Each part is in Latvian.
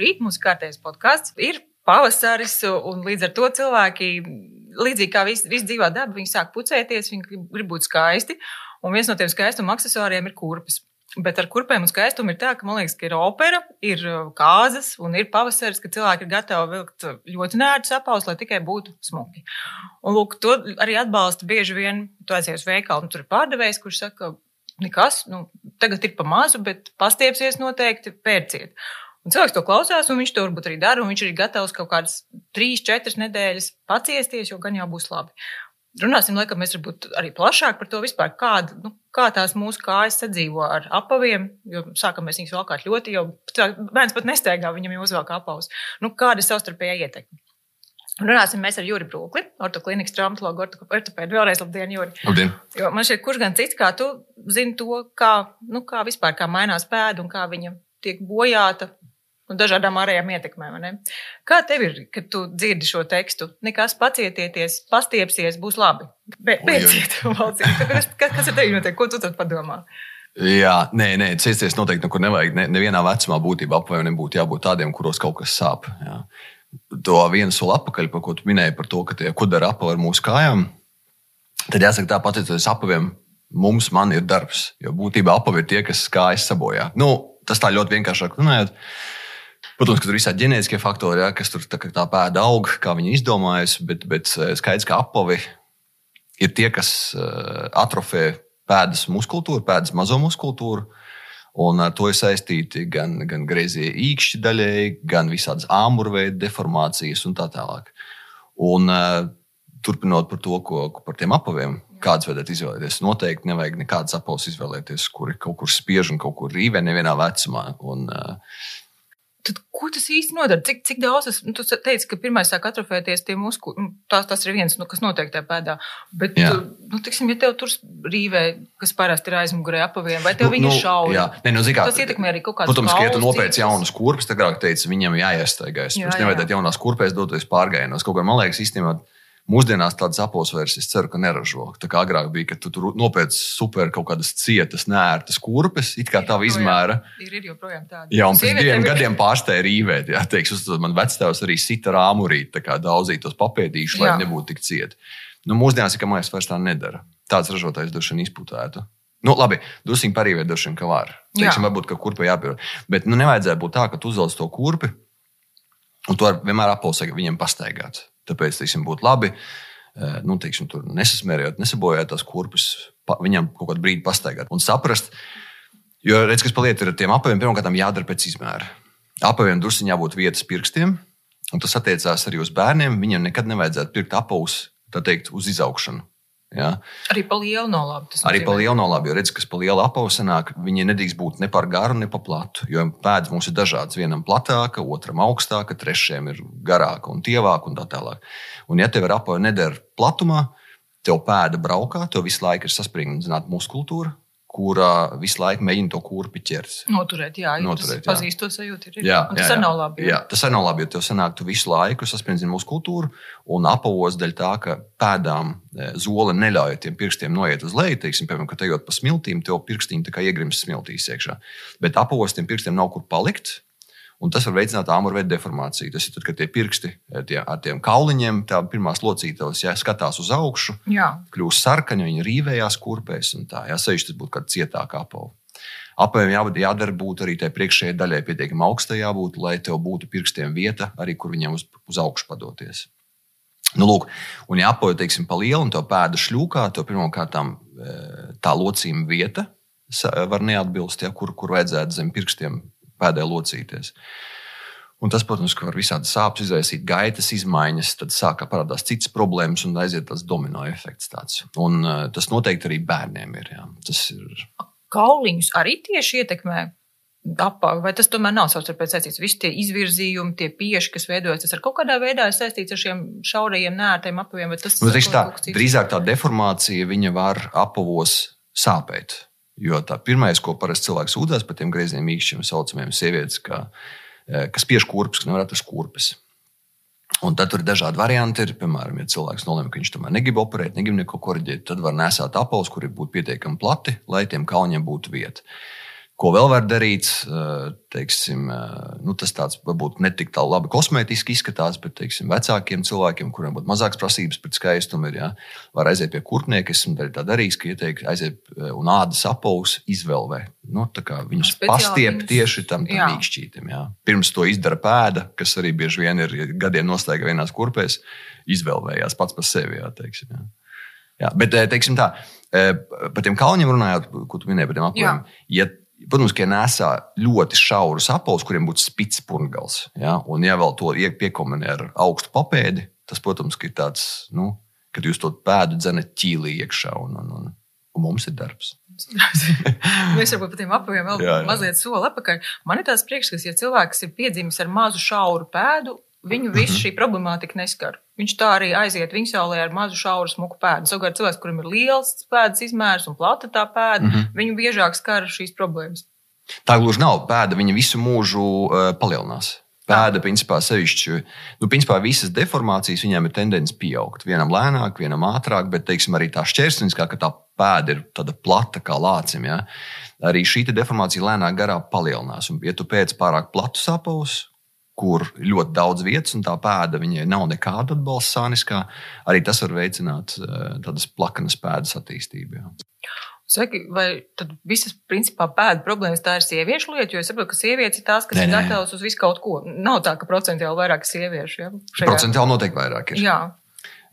labrīt, mūsu kārtējais podkāsts ir pavasaris, un līdz ar to cilvēki, līdzīgi kā visi, visi dzīvā daba, viņi sāk pucēties, viņi grib, būt skaisti, un viens no tiem skaistuma aksesuāriem ir kurpes. Bet ar kurpēm un skaistumu ir tā, ka man liekas, ka ir opera, ir uh, kāzas un ir pavasaris, ka cilvēki ir gatavi vilkt ļoti nērtus apaus, lai tikai būtu smuki. Un lūk, to arī atbalsta bieži vien, tu aizies uz veikalu, un tur ir pārdevējs, kurš saka, nekas, nu, tagad ir pa mazu, bet pastiepsies noteikti, pērciet. Un cilvēks to klausās, un viņš to varbūt arī dara, un viņš ir gatavs kaut kādas trīs, četras nedēļas paciesties, jo gan jau būs labi. Runāsim, laikam, mēs varbūt arī plašāk par to vispār, kāda, nu, kā tās mūsu kājas sadzīvo ar apaviem, jo sākam mēs viņus valkāt ļoti, jo bērns pat nesteigā, viņam jau uzvelk apavus. Nu, kāda ir savstarpējā ietekme? Runāsim mēs ar Juri Brūkli, ortoklinikas traumatologu, ortopēdu. Vēlreiz labdien, Juri. Labdien. Jo man šeit kurš gan cits, kā tu zini to, kā, nu, kā vispār kā mainās pēda un kā viņa tiek bojāta un dažādām ārējām ietekmēm. Kā tev ir, kad tu dzirdi šo tekstu? Nekas pacietieties, pastiepsies, būs labi. Be, beidziet, kas, kas ir tev notiek? Ko tu tad padomā? Jā, nē, nē, ciesties noteikti nekur nevajag. Ne, nevienā vecumā būtībā apaviem nebūtu jābūt tādiem, kuros kaut kas sāp. Jā. To vienu soli atpakaļ, par ko tu minēji, par to, ka tie kudara apavi ar mūsu kājām. Tad jāsaka, tā pateicoties apaviem, mums ir darbs. Jo būtībā apavi ir tie, kas kājas sabojā. Nu, tas tā ļoti vienkāršāk runājot. Protams, ka tur ir visādi ģenētiskie faktori, ja, kas tur tā, tā pēda aug, kā viņi izdomājusi, bet, bet eh, skaidrs, ka apavi ir tie, kas eh, atrofē pēdas muskultūru, pēdas mazo muskultūru. Un ar to ir saistīti gan, gan grazījie īkšķi daļēji, gan visādas āmurveida deformācijas un tā tālāk. Un, uh, turpinot par to, ko par tiem apaviem, kādas vajadzētu izvēlēties. Noteikti nevajag nekādas apavus izvēlēties, kuri kaut kur spiež un kaut kur rīvē nevienā vecumā. Un, uh, Tad, ko tas īsti nodara? Cik, cik daudz tas, nu, tu teici, ka pirmā sāk atrofēties tie muskuļi, nu, tās, tas ir viens, nu, kas notiek tajā pēdā. Bet, jā. nu, tiksim, ja tev tur rīvē, kas parasti ir aizmugurē apaviem, vai tev nu, viņi nu, šauja? Jā, ne, nu, zikā, tas ietekmē arī kaut kādu. Protams, ka, ja tu nopēc jaunas kurpes, tad agrāk teica, viņam jāiestaigājas. Jā, Pirms nevajadzētu jaunās kurpēs doties pārgājienos. Kaut kā man liekas, īstenībā Mūsdienās tādas apelsnes vairs, es ceru, ka neražo. Tā kā agrāk bija, ka tu tur nopērci super kaut kādas cietas, nērtas kurpes, it kā tā izmēra. Ir, ir joprojām tāda. Jā, un pēc diviem gadiem pārsteigta rīvēt. Jā, teiks, uz, man vectēvs arī sita rāmurīt, tā kā daudzīt tos papēdīšus, lai nebūtu tik cieti. Nu, mūsdienās, ka mājas vairs tā nedara. Tāds ražotājs droši vien izputētu. Nu, labi, dusiņu parīvēt droši vien, ka var. Teiksim, varbūt, ka kurpē jāpierod. Bet nu, nevajadzētu būt tā, ka tu uzvelc to kurpi un tu vienmēr apelsē viņiem pastaigāt. Tāpēc, teiksim, būtu labi, eh, nu, teiksim, tur nesasmērējot, nesabojājot tās kurpes, pa, viņam kaut kādu brīdi pastaigāt un saprast. Jo, redz, kas paliek ar tiem apaviem, pirmkārt, jādara pēc izmēra. Apaviem druskuļi jābūt vietas pirkstiem, un tas attiecās arī uz bērniem. Viņiem nekad nevajadzētu pirkt apavus, tā teikt, uz izaugšanu. Ja? Arī pa lielu nolabi. Arī pa lielu nolabi, jo redz, kas pa lielu apavu sanāk, viņi nedrīkst būt ne par garu, ne par platu. Jo pēdas mums ir dažādas. Vienam platāka, otram augstāka, trešajam ir garāka un tievāka un tā tālāk. Un ja tev ir apava nedara platumā, tev pēda braukā, tev visu laiku ir saspringta muskultūra, kurā visu laiku mēģina to kurpi ķert. Noturēt, jā, Noturēt, jā. pazīst to sajūtu. Ir, jā, tas arī nav labi. Jā. jā, tas arī nav labi, jo tev sanāk, tu visu laiku sasprindzini mūsu kultūru un apavos dēļ tā, ka pēdām e, zole neļauj tiem pirkstiem noiet uz leju. Teiksim, piemēram, kad ejot pa smiltīm, tev pirkstiņi iegrims smiltīs iekšā. Bet apavos tiem pirkstiem nav kur palikt. Un tas var veicināt āmurveida deformāciju. Tas ir tad, kad tie pirksti eh, tie, ar tiem kauliņiem, tā pirmās locītavas, ja skatās uz augšu, jā. kļūst sarkaņi, viņi rīvējās kurpēs un tā. Jā, sevišķi tas būtu kāda cietāka apava. Apaviem jādara būt arī tai priekšējai daļai pietiekami augstai, jābūt, lai tev būtu pirkstiem vieta, arī kur viņiem uz, uz augšu padoties. Nu, lūk, un, ja apavi, teiksim, pa lielu un to pēda šļūkā, to pirmkārt eh, tā locījuma vieta var neatbilst, ja, kur, kur vajadzētu zem pirkstiem pēdē locīties. Un tas, protams, var visādi sāpes izraisīt, gaitas izmaiņas, tad sāk parādās citas problēmas un aiziet tas domino efekts. Tāds. Un, uh, tas noteikti arī bērniem ir. Jā. Tas ir. Kauliņus arī tieši ietekmē apavi, vai tas tomēr nav savstarpēji saistīts? Visi tie izvirzījumi, tie pieši, kas veidojas, tas ar kaut kādā veidā ir saistīts ar šiem šaurajiem, nērtiem apaviem. Tas, nu, tā, drīzāk tā deformācija var apavos sāpēt. Jo tā pirmais, ko parasti cilvēks sūdzas par tiem greiziem īkšķiem, saucamiem sievietes, ka, e, kas spiež kurpes, ka nevar atrast kurpes. Un tad ir dažādi varianti. Ir, piemēram, ja cilvēks nolēma, ka viņš tomēr negrib operēt, negrib neko korģēt, tad var nesāt apelsnes, kuri būtu pietiekami plati, lai tiem kalņiem būtu vieta. Ko vēl var darīt? Eh, teiksim, eh, nu, tas tāds varbūt ne tik labi kosmētiski izskatās, bet teiksim, vecākiem cilvēkiem, kuriem būtu mazākas prasības pret skaistumu, ir ja, var aiziet pie kurpnieka. Es esmu tā darījis, ka ieteiktu aiziet eh, un ādas apavus izvēlē. Nu, viņus pastiep tieši tam, tam mīkšķītam. Ja. Pirms to izdara pēda, kas arī bieži vien ir gadiem nostaigā vienās kurpēs, izvēlējās pats par sevi. Ja, teiksim, ja. Jā, bet, teiksim tā, par tiem kalniem runājot, ko tu minēji par tiem apaviem. Ja Protams, ka nesā ļoti šaurus apelsīnus, kuriem būtu spits pungals. Ja? Un, ja vēl to piekombinē ar augstu papēdi, tas, protams, ir tāds, nu, kad jūs to pēdu dzenat ķīlī iekšā. Un, un, un, un mums ir darbs. Mēs varbūt par tiem apaviem vēl jā, jā. mazliet soli atpakaļ. Man ir tāds priekšstats, ja cilvēks ir piedzimis ar mazu šauru pēdu, viņu -hmm. šī problemātika neskar. Viņš tā arī aiziet viņa saulē ar mazu šauru smuku pēdu. Savukārt cilvēks, kurim ir liels pēdas izmērs un plata tā pēda, mm -hmm. viņu biežāk skar šīs problēmas. Tā gluži nav. Pēda viņa visu mūžu uh, palielinās. Pēda, principā, sevišķi, nu, principā, visas deformācijas viņiem ir tendence pieaugt. Vienam lēnāk, vienam ātrāk, bet, teiksim, arī tā šķērsniskā, ka tā pēda ir tāda plata kā lācim. Ja? Arī šī deformācija lēnāk garā palielinās. Un, ja tu pēc pārāk platu sapavus, kur ļoti daudz vietas, un tā pēda viņai nav nekāda atbalsta sāniskā, arī tas var veicināt eh, tādas plakanas pēdas attīstību. Jā. Saki, vai tad visas principā pēdas problēmas tā ir sieviešu lieta? Jo es saprotu, ka sievietes ir tās, kas nē, ir gatavas uz visu kaut ko. Nav tā, ka procentuāli vairāk sieviešu. Ja, šajā... Procentuāli noteikti vairāk ir. Jā.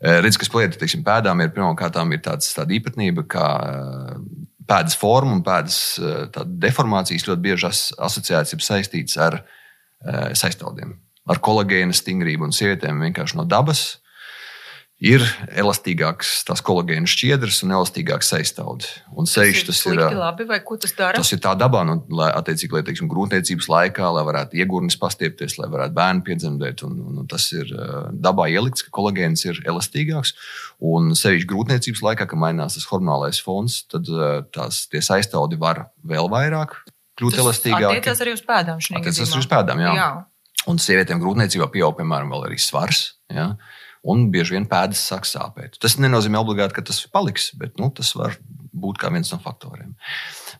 Eh, redz, kas lieta, teiksim, pēdām ir pirmkārt ir tāds, tāda īpatnība, ka eh, pēdas forma un pēdas deformācijas ļoti bieži asociēts ir saistīts ar uh, Eh, saistaudiem. Ar kolagēna stingrību un sievietēm vienkārši no dabas ir elastīgāks tās kolagēna šķiedras un elastīgāks saistauds. Un sevišķi tas ir. Tas ir labi, vai ko tas dara? Tas ir tā dabā, nu, lai, attiecīgi, lai, teiksim, grūtniecības laikā, lai varētu iegurnis pastiepties, lai varētu bērnu piedzemdēt. Un, un, un tas ir eh, dabā ielikts, ka kolagēns ir elastīgāks. Un sevišķi grūtniecības laikā, kad mainās tas hormonālais fons, tad eh, tās saistaudi var vēl vairāk kļūt elastīgāki. Tas attiecas arī uz pēdām. Tas ir uz pēdām, jā. jā. Un sievietēm grūtniecībā pieaug, piemēram, arī svars. Jā. Un bieži vien pēdas sāk sāpēt. Tas nenozīmē obligāti, ka tas paliks, bet nu, tas var būt kā viens no faktoriem.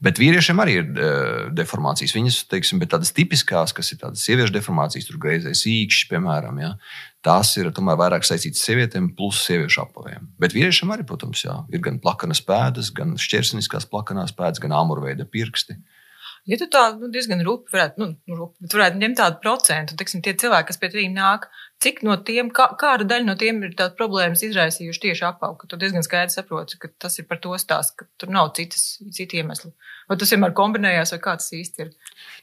Bet vīriešiem arī ir uh, deformācijas. Viņas, teiksim, tādas tipiskās, kas ir tādas sieviešu deformācijas, tur greizais īkšķis, piemēram, ja, tās ir tomēr vairāk saistītas ar sievietēm, plus sieviešu apaviem. Bet vīriešiem arī, protams, jā, ir gan plakanas pēdas, gan šķērsniskās plakanās pēdas, gan āmurveida pirksti. Uh, Ja tu tā nu, diezgan rūpīgi varētu, nu, nu rūpi, varētu ņemt tādu procentu, teiksim, tie cilvēki, kas pie tiem nāk, cik no tiem, kā, kāda daļa no tiem ir tādas problēmas izraisījuši tieši apaugu, ka tu diezgan skaidri saproti, ka tas ir par to stāsts, ka tur nav citas, citi iemesli. Vai tas vienmēr kombinējās, vai kā tas īsti ir?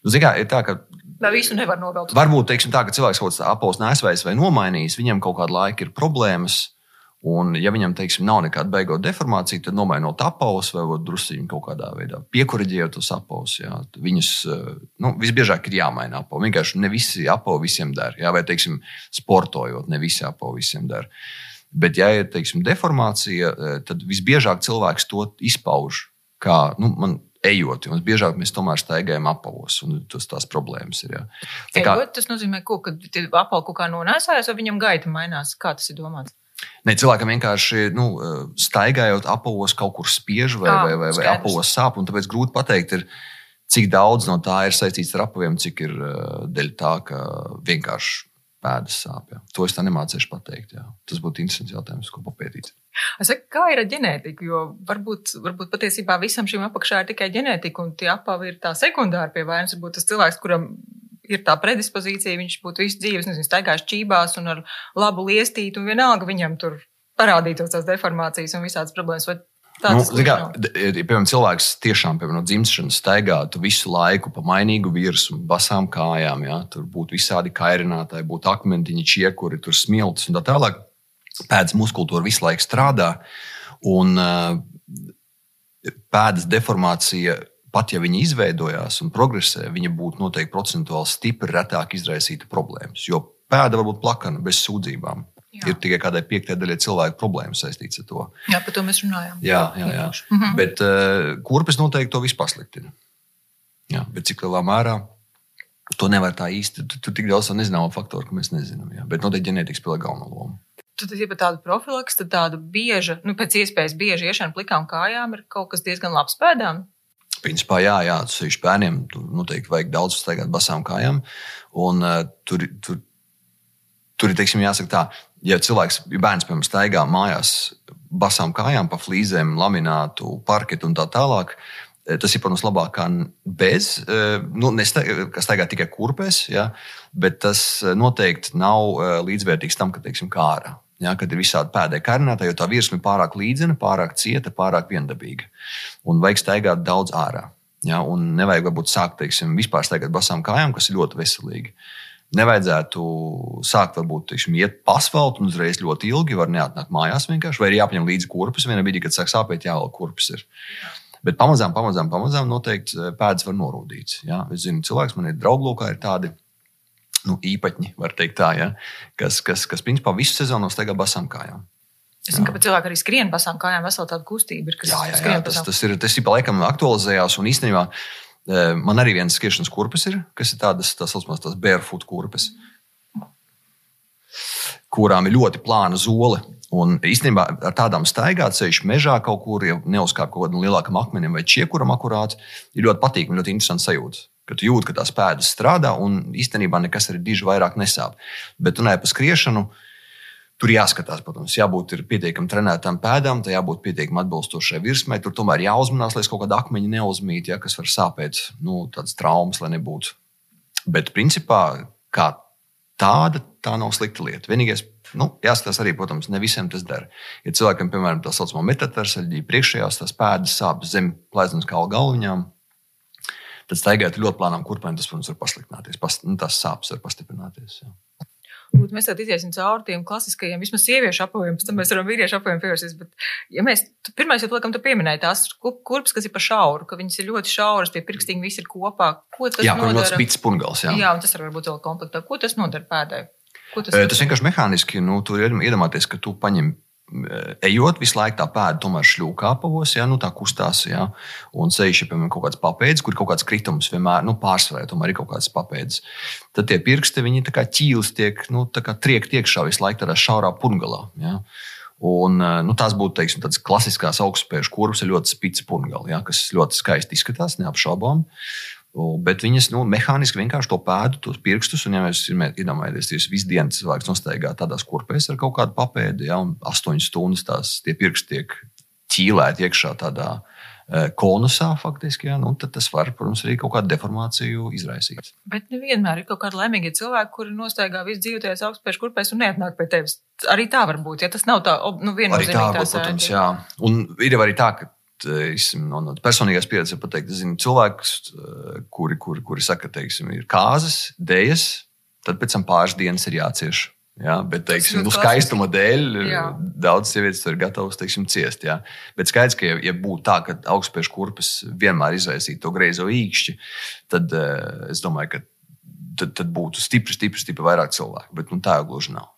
Nu, Zinām, ir tā, ka. Vai visu nevar novēlēt? Varbūt, teiksim, tā, ka cilvēks kaut kāds apavs nesveicis vai nomainījis, viņam kaut kādu laiku ir problēmas Un, ja viņam, teiksim, nav nekāda beigot deformācija, tad nomainot apavus vai druskuļi kaut kādā veidā piekuriģējot tos apavus. Viņus eh, nu, visbiežāk ir jāmaina apavi. Vienkārši ne visi apavi visiem der. Jā, vai, teiksim, sportojot, ne visi apavi visiem der. Bet, ja ir teiksim, deformācija, eh, tad visbiežāk cilvēks to izpauž kā nu, man ejot. Un biežāk mēs tomēr staigājam apavos, un tas tās problēmas ir. Jā. Tā kā, ejot, tas nozīmē, ko, ka apavu kaut kā nonēsājas, vai viņam gaita mainās? Kā tas ir domāts? Ne, cilvēkam vienkārši nu, eh, staigājot apavos, kaut kur spiež vai, vai, vai, vai apavos sāp. Tāpēc grūti pateikt, ir, cik daudz no tā ir saistīts ar apaviem, cik ir uh, dēļ tā, ka vienkārši pēdas sāp. Jā. To es tā nemācīšu pateikt. Jā. Tas būtu interesants jautājums, ko papētīt. Saku, kā ir ar ģenētiku? Jo varbūt, varbūt patiesībā visam šim apakšā ir tikai ģenētika, un tie apavi ir tā sekundāri pie vainas. Varbūt tas cilvēks, kuram ir tā predispozīcija, viņš būtu visu dzīves, nezinu, staigājis čībās un ar labu liestītu, un vienalga viņam tur parādītos tās deformācijas un visādas problēmas. Vai Nu, kā, piemēram, cilvēks tiešām piemēram, no dzimšanas staigātu visu laiku pa mainīgu virsmu, basām kājām. Ja? Tur būtu visādi kairinātāji, būtu akmentiņi, čiekuri, tur smilts un tā tālāk. Pēdas muskultūra visu laiku strādā, un uh, pēdas deformācija pat ja viņi izveidojās un progresē, viņa būtu noteikti procentuāli stipri retāk izraisīta problēmas. Jo pēda var būt plakana bez sūdzībām. Jā. Ir tikai kādai piektajai daļai cilvēku problēmas saistītas ar to. Jā, par to mēs runājām. Jā, jā, jā. Mm -hmm. Bet uh, kurpes noteikti to visu pasliktina. Jā, bet cik lielā mērā to nevar tā īsti. Tur tik daudz nezināmu faktoru, ka mēs nezinām. Jā. Bet noteikti ģenētikas spēlē galveno lomu. Tad, ja par tādu profilaksu, tad tāda bieža, nu, pēc iespējas bieži iešana plikām kājām ir kaut kas diezgan labs pēdām. Principā, jā, jā ir bērniem. Tur noteikti vajag daudz staigāt basām kājām. Un, uh, tur, tur, tur ir teiksim, jāsaka tā, ja cilvēks, ja bērns piemēram staigā mājās basām kājām pa flīzēm, laminātu, parketu un tā tālāk, eh, tas ir, protams, labāk kā bez, eh, nu, kas staigā tikai kurpēs, ja, bet tas noteikti nav līdzvērtīgs tam, ka, teiksim, kā ārā. Ja, kad ir visādi pēdējā karnētā, jo tā virsma ir pārāk līdzena, pārāk cieta, pārāk viendabīga. Un vajag staigāt daudz ārā. Ja, un nevajag varbūt sākt, teiksim, vispār staigāt basām kājām, kas ir ļoti veselīgi. Nevajadzētu sākt, varbūt, teiksim, iet pa asfaltam un uzreiz ļoti ilgi, var neatnākt mājās vienkārši, vai ir jāpaņem līdzi kurpes. Vienā brīdī, kad sāk sāpēt, jāvelk kurpes. Ir. Bet pamazām, pamazām, pamazām noteikti eh, pēdas var norodīt. Ja? Es zinu, cilvēks man ir drauglūkā, ir tādi nu, īpaņi, var teikt tā, ja? kas, kas, kas principā visu sezonu staigā basām kājām. Es zinu, ka cilvēki arī skrien basām kājām, vesela tāda kustība ir, jā, jā, jā, tas, tas ir. Tas ir pa laikam aktualizējās un īstenībā e, man arī viens skriešanas kurpes ir, kas ir tādas tā saucamās tās barefoot kurpes, kurām ir ļoti plāna zole. Un īstenībā ar tādām staigāt ceļš mežā kaut kur, ja neuzkāp kaut kādam lielākam akmenim vai čiekuram akurāt, ir ļoti patīkami, ļoti interesanti sajūta ka tu jūti, ka tās pēdas strādā un īstenībā nekas arī diži vairāk nesāp. Bet runājot par skriešanu, tur jāskatās, protams, jābūt pietiekami trenētām pēdām, tā jābūt pietiekami atbilstošai virsmai. Tur tomēr jāuzmanās, lai kaut kāda akmeņa neuzmīt, ja, kas var sāpēt, nu, tādas traumas, lai nebūtu. Bet principā, kā tāda, tā nav slikta lieta. Vienīgais, nu, jāskatās arī, protams, ne visiem tas dara. Ja cilvēkam, piemēram, tā saucamā metatarsaļģija priekšējās, tās pēdas sāp zem plēsnes kā galviņām, tad staigāt ļoti plānām kurpēm, tas, protams, var pasliktināties. Pas, nu, tās sāpes var pastiprināties. Jā. Būt, mēs tad iziesim cauri tiem klasiskajiem, vismaz sieviešu apaviem, pēc tam mēs varam vīriešu apaviem pievērsties. Bet, ja mēs, pirmais jau, laikam, tu pieminēji tās kurpes, kas ir pa šauru, ka viņas ir ļoti šauras, tie pirkstiņi visi ir kopā. Ko tas jā, nodara? Jā, spits pungals, jā. Jā, un tas var būt vēl komplektā. Ko tas nodara pēdai? Tas, tas vienkārši mehāniski, nu, ir iedomāties, ka tu paņem ejot, visu laiku tā pēda tomēr šļūkā pavos, ja, nu, tā kustās. Ja, un ceļš ir piemēram kaut kāds papēdis, kur kaut kāds kritums, vienmēr nu, pārsvarā tomēr ir kaut kāds papēdis. Tad tie pirksti, viņi kā ķīlis tiek, nu, tā kā triekt iekšā visu laiku tādā šaurā pungalā. Ja. Un, nu, tās būtu teiksim, tādas klasiskās augstspējas kurpes ar ļoti spīdzi pungali, ja, kas ļoti skaisti izskatās, neapšaubām. Bet viņas nu, mehāniski vienkārši to pēdu, tos pirkstus, un, ja mēs iedomājamies, visu dienu cilvēks nostaigā tādās kurpēs ar kaut kādu papēdi, ja, un astoņas stundas tās pirksti tiek ķīlēti iekšā tādā e, konusā, faktiski, ja, nu, tad tas var, protams, arī kaut kādu deformāciju izraisīt. Bet nevienmēr ir kaut kādi laimīgi cilvēki, kuri nostaigā visu dzīvi tajās augstspējas kurpēs un neatnāk pie tevis. Arī tā var būt, ja tas nav tā, nu, viennozīmīgi. Arī tā, būt, protams, jā. Un ir arī tā, ka teiksim, no, no personīgās pieredzes pateikt, es zinu cilvēkus, eh, kuri, kuri, kuri saka, teiksim, ir kāzas, dēļas, tad pēc tam pāris dienas ir jācieš. Ja, bet, teiksim, nu, skaistuma dēļ jā. daudz sievietes ir gatavas teiksim, ciest. Ja. Bet skaidrs, ka, ja, ja būtu tā, ka augstspējas kurpes vienmēr izraisītu to greizo īkšķi, tad es domāju, ka tad, tad būtu stipri, stipri, stipri vairāk cilvēku. Bet nu, tā jau gluži nav.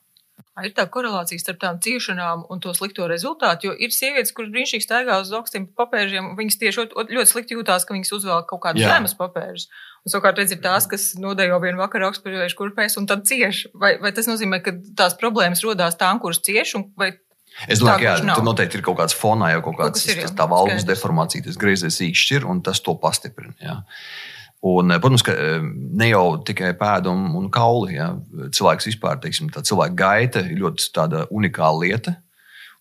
Ir tā korelācija starp tām ciešanām un to slikto rezultātu, jo ir sievietes, kuras brīnišķīgi staigā uz augstiem papēžiem, viņas tieši ļoti slikti jūtās, ka viņas uzvelk kaut kādus zemes papēžus. Un savukārt, redz, ir tās, kas nodejo vienu vakaru augstspēļu kurpēs un tad cieš. Vai, vai tas nozīmē, ka tās problēmas rodās tām, kuras cieš, un vai Es domāju, ka jā, tur noteikti ir kaut kāds fonā jau kaut kāds kaut ir, tā valdes deformācija, tas griezēs īkšķi ir, un tas to pastiprina. Jā. Un, eh, protams, ka eh, ne jau tikai pēda un, un kauli. Ja. Cilvēks vispār, teiksim, tā cilvēka gaita ir ļoti unikāla lieta.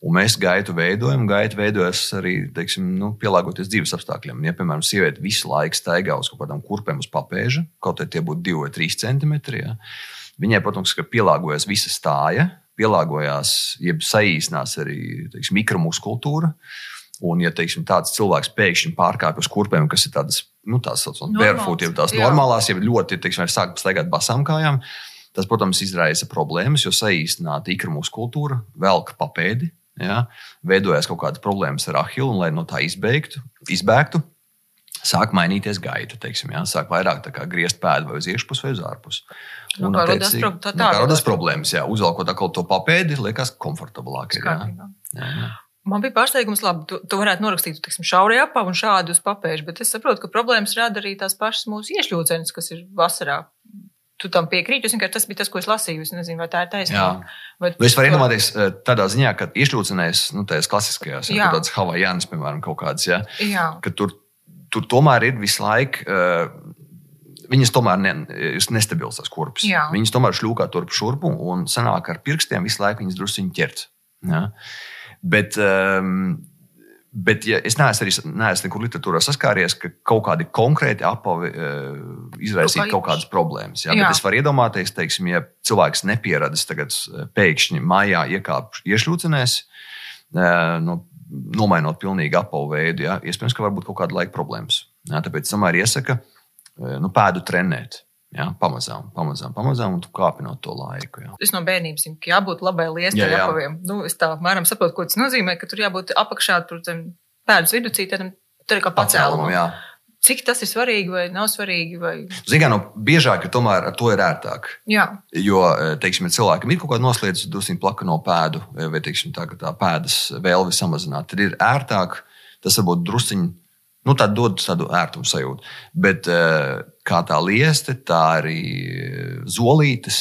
Un mēs gaitu veidojam, gaita veidojas arī teiksim, nu, pielāgoties dzīves apstākļiem. Ja, piemēram, sieviete visu laiku staigā uz kaut kādām kurpēm uz papēža, kaut arī tie būtu 2 vai 3 centimetri. Ja. Viņai, protams, pielāgojas visa stāja, pielāgojās, jeb saīsinās arī teiksim, mikromuskultūra. Un, ja teiksim, tāds cilvēks pēkšņi pārkāpj uz kurpēm, kas ir tādas, nu, tās saucamas barefoot, jau tās jā. normālās, jau ļoti, teiksim, sāk staigāt basām kājām, tas, protams, izraisa problēmas, jo saīsināta ikra muskultūra, velk papēdi, ja, veidojas kaut kādas problēmas ar ahilu, un, lai no tā izbeigtu, izbēgtu, sāk mainīties gaita. Teiksim, ja? Sāk vairāk griezt pēdu vai uz iekšpusi vai uz ārpusi. Nu, un, attiecīgi, tā, tā rodas problēmas. Jā. Uzvelkot to papēdi, liekas komfortablāk. Ir, jā. Jā, jā. Man bija pārsteigums, labi, tu, tu varētu norakstīt, teiksim, šaurajā apā un šādu uz papēžu, bet es saprotu, ka problēmas rada arī tās pašas mūsu iešļūcenes, kas ir vasarā. Tu tam piekrīti, jo tas bija tas, ko es lasīju. Es nezinu, vai tā ir taisnība. Vai... Es varu iedomāties eh, tādā ziņā, ka iešļūcenēs, nu, tās klasiskajās, ja, tādas Havajānas, piemēram, kaut kādas, ja, jā. ka tur tur tomēr ir visu laiku. Viņas tomēr ne, ir nestabils tās kurpes. Jā. Viņas tomēr šļūkā turp šurpu un sanāk ar pirkstiem visu laiku viņas druskuļi ķert. Ja? Bet, um, Bet ja es neesmu arī neesmu nekur literatūrā saskāries, ka kaut kādi konkrēti apavi uh, izraisītu kaut kādas problēmas. Jā, jā. Bet es varu iedomāties, teiksim, ja cilvēks nepieradis tagad pēkšņi mājā iekāpš iešļūcenēs, uh, nu, nomainot pilnīgi apavu veidu, jā, iespējams, ka var būt kaut kāda laika problēmas. Jā, tāpēc tomēr iesaka uh, nu, pēdu trenēt. Jā, pamazām, pamazām, pamazām, un tu kāpi no to laiku. Jā. Es no bērnības zinu, ka jābūt labai liestai apaviem. Nu, es tā apmēram saprotu, ko tas nozīmē, ka tur jābūt apakšā, tur pēdas vidū, tādam tur kā pacēlumam. Jā. Cik tas ir svarīgi vai nav svarīgi? Vai... Ziniet, no biežāk tomēr ar to ir ērtāk. Jā. Jo, teiksim, ja cilvēkam ir kaut kāda noslēdzas, drusku plaka no pēdu, vai teiksim, tā, tā pēdas vēlme samazināt, tad ir ērtāk. Tas varbūt drusciņi Nu, tā dod tādu ērtumu sajūtu. Bet eh, kā tā lieste, tā arī zolītes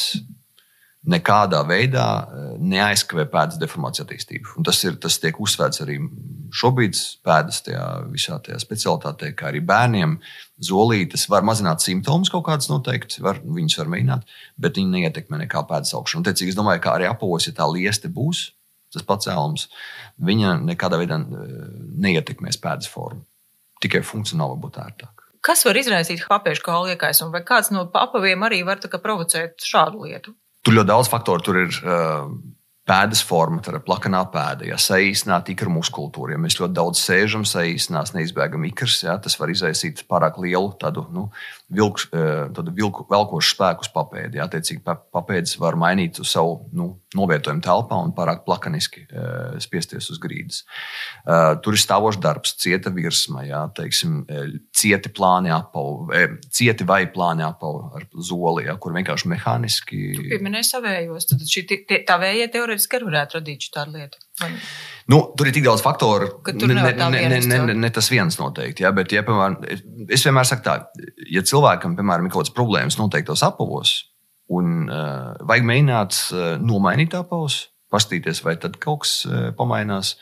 nekādā veidā eh, neaizskavē pēdas deformācijas attīstību. Un tas, ir, tas tiek uzsvērts arī šobrīd pēdas tajā visā tajā specialitātē, kā arī bērniem. Zolītes var mazināt simptomus kaut kādas noteikti, var, viņas var mēģināt, bet viņi neietekmē nekā pēdas augšanu. Tiecīgi, es domāju, ka arī apavos, ja tā lieste būs, tas pacēlums, viņa nekādā veidā eh, neietekmēs pēdas formu tikai funkcionāli būtu ērtāk. Kas var izraisīt papēžu kaulu iekaisumu, vai kāds no apaviem arī var provocēt šādu lietu? Tur ļoti daudz faktoru. Tur ir uh, pēdas forma, tā ir plakanā pēda, ja saīsināt ikra muskultūru. Ja mēs ļoti daudz sēžam, saīsinās neizbēgam ikrs, ja, tas var izraisīt pārāk lielu tādu, nu, eh, tādu vilku, velkošu spēku uz papēdi. Attiecīgi, papēdis var mainīt savu nu, novietojumu telpā un pārāk plakaniski uh, spiesties uz grīdas. Uh, tur ir stāvošs darbs, cieta virsma, ja, teiksim, cieti plāni apavu, cieti vai plāni apavu ar zoli, ja, kur vienkārši mehāniski. Tu pieminēji savējos, tad šī tā vējie teorētiski arī varētu radīt tādu lietu. Vai? Nu, tur ir tik daudz faktoru, ka ne, ne, ne, ne, ne, ne tas viens noteikti. Ja, bet, ja, piemēram, es vienmēr saku tā, ja cilvēkam piemēram, ir kaut kādas problēmas noteiktos apavos, un uh, vajag mēģināt uh, nomainīt apavus, paskatīties, vai tad kaut kas uh, pamainās.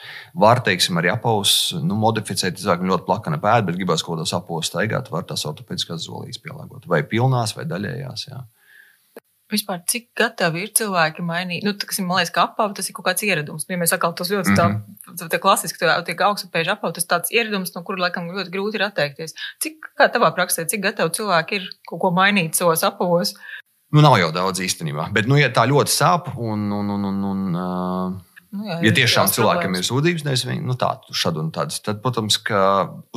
Var, teiksim, arī apavus nu, modificēt, cilvēkam ļoti plakana pēda, bet gribās kaut kādos apavos staigāt, var tās ortopēdiskās zolīs pielāgot. Vai pilnās, vai daļējās. Jā. Vispār, cik gatavi ir cilvēki mainīt? Nu, tas ir, man liekas, ka apava tas ir kaut kāds ieradums. Ja mēs atkal tos ļoti mm -hmm. tā, tā klasiski tiek augstspēļu apava, tas tāds ieradums, no kura laikam ļoti grūti ir atteikties. Cik, kā tavā praksē, cik gatavi cilvēki ir kaut ko mainīt savos apavos? Nu, nav jau daudz īstenībā, bet, nu, ja tā ļoti sāp un, un, un, un, un uh... Nu, jā, ja tiešām cilvēkam ir sūdzības, nevis viņi nu, tādu šādu un tādu, tad, protams, ka.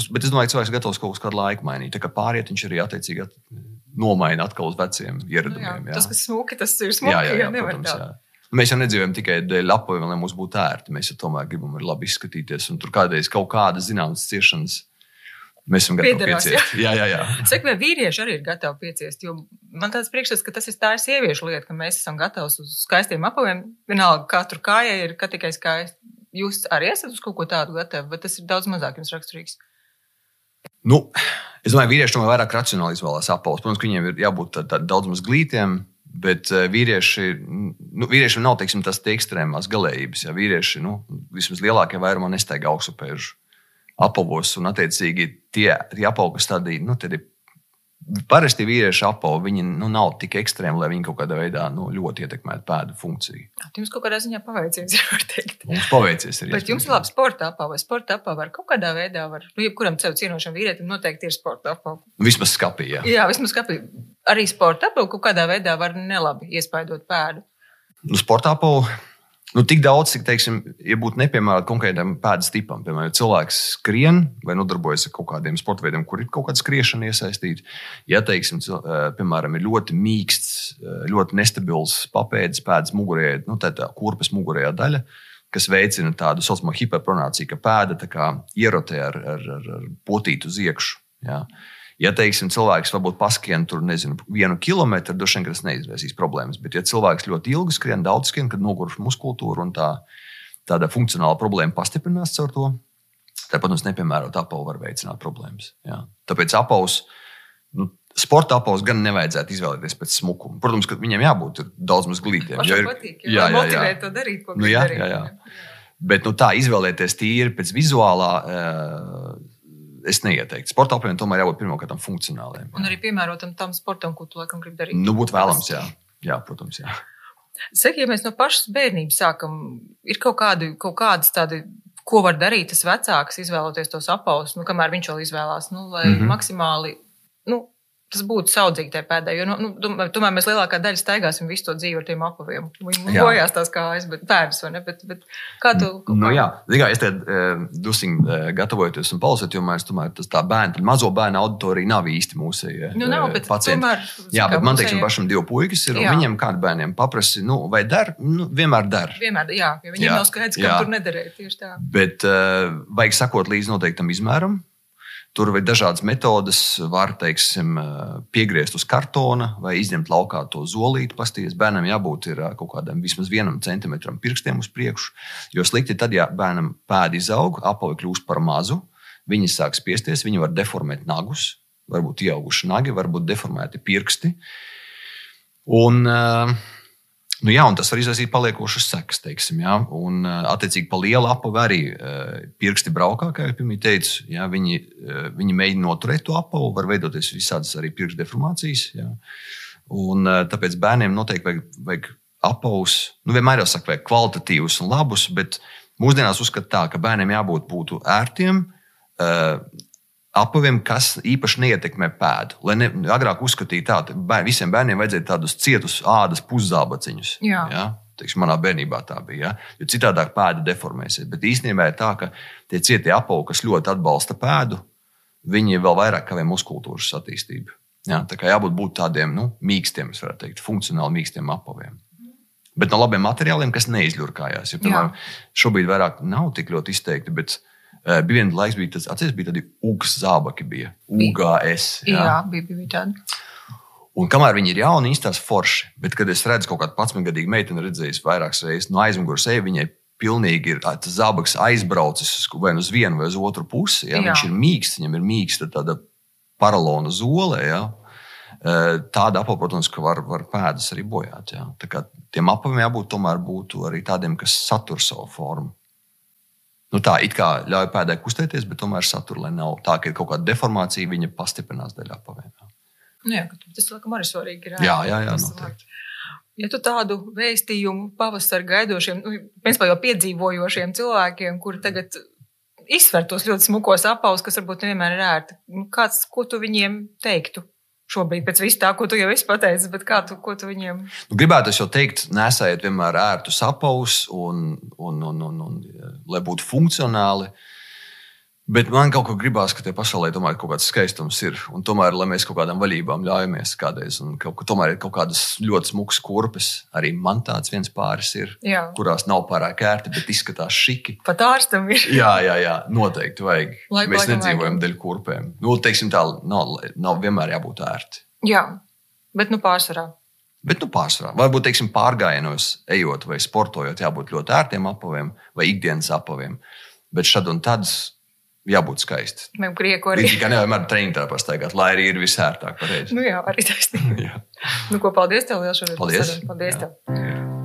Bet es domāju, ka cilvēks gatavs kaut kādu laiku mainīt. Tā kā pāriet, viņš arī attiecīgi at, nomaina atkal uz veciem ieradumiem. Nu jā, jā. Tas, kas smuki, tas ir smuki. Jā, jā, jā, protams, jā. Mēs jau nedzīvojam tikai dēļ apaviem, lai mums būtu ērti. Mēs jau tomēr gribam labi izskatīties. Un tur kādreiz kaut kādas zināmas ciešanas Mēs esam gatavi pieciest. Jā, jā, jā. Cik vai vīrieši arī ir gatavi pieciest? Jo man tāds priekšstats, ka tas ir tā sieviešu lieta, ka mēs esam gatavi uz skaistiem apaviem. Vienalga, tur kājai ir, ka tikai skaisti. Jūs arī esat uz kaut ko tādu gatavi, vai tas ir daudz mazāk jums raksturīgs? Nu, es domāju, ka vīrieši tomēr vairāk racionāli izvēlās apelsīnu. Protams, ka viņiem ir jābūt tā, tā, daudz maz glītiem, bet eh, vīrieši, nu, vīriešiem nav teiksim, tas tie ekstrēmās galējības. Ja vīrieši nu, vismaz lielākajā vairumā nestaigā augstupēžu apavos, un attiecīgi tie, tie apavi, kas tādi nu, ir Parasti vīrieši apavi, viņi nu, nav tik ekstrēmi, lai viņi kaut kādā veidā nu, ļoti ietekmētu pēdu funkciju. Jums kaut kādā ziņā paveicies, jau teikt. Mums paveicies arī. Bet jums ir labi sporta apava, vai sporta apava var kaut kādā veidā, var, nu, jebkuram sev cienošam vīrietim noteikti ir sporta apava. Vismaz skapī, jā. Jā, vismaz skapī. Arī sporta apava kaut kādā veidā var nelabi iespaidot pēdu. Nu, sporta apava Nu, tik daudz, cik, teiksim, ja būtu nepiemērota konkrētam pēdas tipam, piemēram, cilvēks skrien vai nodarbojas ar kaut kādiem sporta veidiem, kur ir kaut kāda skriešana iesaistīta. Ja, teiksim, piemēram, ir ļoti mīksts, ļoti nestabils papēdes pēdas mugurē, nu, tā ir kurpes mugurējā daļa, kas veicina tādu saucamo hiperpronāciju, ka pēda kā ierotē ar, ar, ar, ar potītu uz iekšu. Ja. Ja, teiksim, cilvēks varbūt paskrien tur, nezinu, vienu kilometru, droši vien tas neizraisīs problēmas. Bet, ja cilvēks ļoti ilgi skrien, daudz skrien, kad noguruši muskultūru un tā, tāda funkcionāla problēma pastiprinās caur to, tad, protams, nepiemērot apavu var veicināt problēmas. Jā. Tāpēc apavus. Nu, Sporta apavus gan nevajadzētu izvēlēties pēc smukuma. Protams, ka viņam jābūt daudz maz glītiem. Jā, ir, patīk, jā, jā, jā. to darīt, ko nu, jā, darīt. Jā, jā. Bet nu, tā izvēlēties tīri pēc vizuālā. Uh, es neieteiktu. Sporta apaviem tomēr jābūt pirmkārt funkcionāliem. Un arī piemērotam tam sportam, ko tu laikam gribi darīt. Nu, būtu vēlams, jā. jā, protams. Jā. Saki, ja mēs no pašas bērnības sākam, ir kaut, kādi, kaut kādas tādi, ko var darīt tas vecāks, izvēloties tos apavus, nu, kamēr viņš vēl izvēlās, nu, lai mm -hmm. maksimāli, nu, tas būtu saudzīgi tajā pēdē. Jo, nu, nu, tomēr mēs lielākā daļa staigāsim visu to dzīvi ar tiem apaviem. Viņi bojās tās kājas, bet pēdas, vai ne? Bet, bet kā tu? Kā... Nu, jā, Zigā, es te uh, dusiņ uh, gatavojoties un palasot, jo mēs tomēr tas tā bērnu, mazo bērnu auditorija nav īsti mūsu uh, nu, nav, bet pacienti. Tomēr, jā, bet man, teiksim, pašam divi puikas ir, un jā. viņiem kādu bērniem paprasi, nu, vai der, nu, vienmēr der. Vienmēr, jā, jo viņiem jā, nav skaidrs, ka tur nederēt tieši tā. Bet uh, vajag sakot līdz noteiktam izmēram. Tur ir dažādas metodes, var teiksim, piegriezt uz kartona vai izņemt laukā to zolīti. Pasties. Bērnam jābūt kaut kādam vismaz vienam centimetram pirkstiem uz priekšu. Jo slikti tad, ja bērnam pēdi izaug, apavi kļūst par mazu, viņi sāk spiesties, viņi var deformēt nagus, varbūt ieauguši nagi, varbūt deformēti pirksti. Un, uh, Nu, jā, tas var izraisīt paliekošas sekas, teiksim, jā, un attiecīgi pa lielu apavu arī pirksti braukā, kā jau pirmie teicu. Jā, viņi, viņi mēģina noturēt to apavu, var veidoties visādas arī pirkstu deformācijas. Jā. Un, tāpēc bērniem noteikti vajag, vajag apavus, nu, vienmēr jau saka, vajag kvalitatīvus un labus, bet mūsdienās uzskata tā, ka bērniem jābūt ērtiem, apaviem, kas īpaši neietekmē pēdu. Lai ne, agrāk uzskatīja tā, ka visiem bērniem vajadzēja tādus cietus ādas puszābaciņus. Jā. Ja? Teiksim, manā bērnībā tā bija. Ja? Jo citādāk pēda deformēsies. Bet īstenībā ir tā, ka tie cietie apavi, kas ļoti atbalsta pēdu, viņi vēl vairāk kavē muskultūras attīstību. Ja? Tā kā jābūt būt tādiem nu, mīkstiem, teikt, funkcionāli mīkstiem apaviem. Bet no labiem materiāliem, kas neizļurkājās. Jo, piemēram, šobrīd vairāk nav tik ļoti izteikti, bet bija viens laiks, bija tas, atceries, bija tādi ugas zābaki, bija UGS. Jā, jā bija, bija tādi. Un kamēr viņi ir jauni, viņi izstāsta forši. Bet, kad es redzu kaut kādu 11-gadīgu meiteni, redzējusi vairākas reizes no aizmugures, ej, viņai pilnīgi ir tas zābaks aizbraucis vai nu uz vienu vai uz otru pusi. Ja? Viņš ir mīksts, viņam ir mīksta tāda paralona zole. Ja? Tāda apava, protams, ka var, var pēdas arī bojāt. Ja? Tiem apaviem jābūt tomēr būtu arī tādiem, kas satur savu formu. Nu, tā it kā ļauj pēdai kustēties, bet tomēr satura, nav tā, ka ir kaut kāda deformācija, viņa pastiprinās daļā pavēnā. Nu, jā, tas laikam arī svarīgi ir. Jā, jā, jā noteikti. Ja tu tādu vēstījumu pavasarī gaidošiem, nu, principā jau piedzīvojošiem cilvēkiem, kuri tagad izsver tos ļoti smukos apavus, kas varbūt nevienmēr ir ērti, nu, kāds, ko tu viņiem teiktu? Šobrīd, pēc visu tā, ko tu jau esi pateicis, bet kā tu, tu viņiem? Nu, gribētu es jau teikt, nesējiet vienmēr ērtus apavus, un, un, un, un, un, un, lai būtu funkcionāli. Bet man kaut ko gribās, ka tajā pasaulē tomēr kaut kāds skaistums ir. Un tomēr, lai mēs kaut kādām vaļībām ļaujamies kādreiz, un kaut, tomēr ir kaut kādas ļoti smukas kurpes. Arī man tāds viens pāris ir, jā. kurās nav pārāk ērti, bet izskatās šiki. Pat ārstam ir. jā, jā, jā, noteikti vajag. Laik, mēs nedzīvojam dēļ kurpēm. Nu, teiksim tā, nav, nav vienmēr jābūt ērti. Jā, bet nu pārsvarā. Bet, nu, pārsvarā. Varbūt, teiksim, pārgājienos, ejot vai sportojot, jābūt ļoti ērtiem apaviem vai ikdienas apaviem. Bet šad un tad jābūt skaisti. Man grieku arī. Tikai nevienmēr treniņā pastaigāt, lai arī ir visērtāk pareizi. Nu jā, arī taisnība. nu, ko paldies tev liels šodien. Paldies. Paldies jā. tev.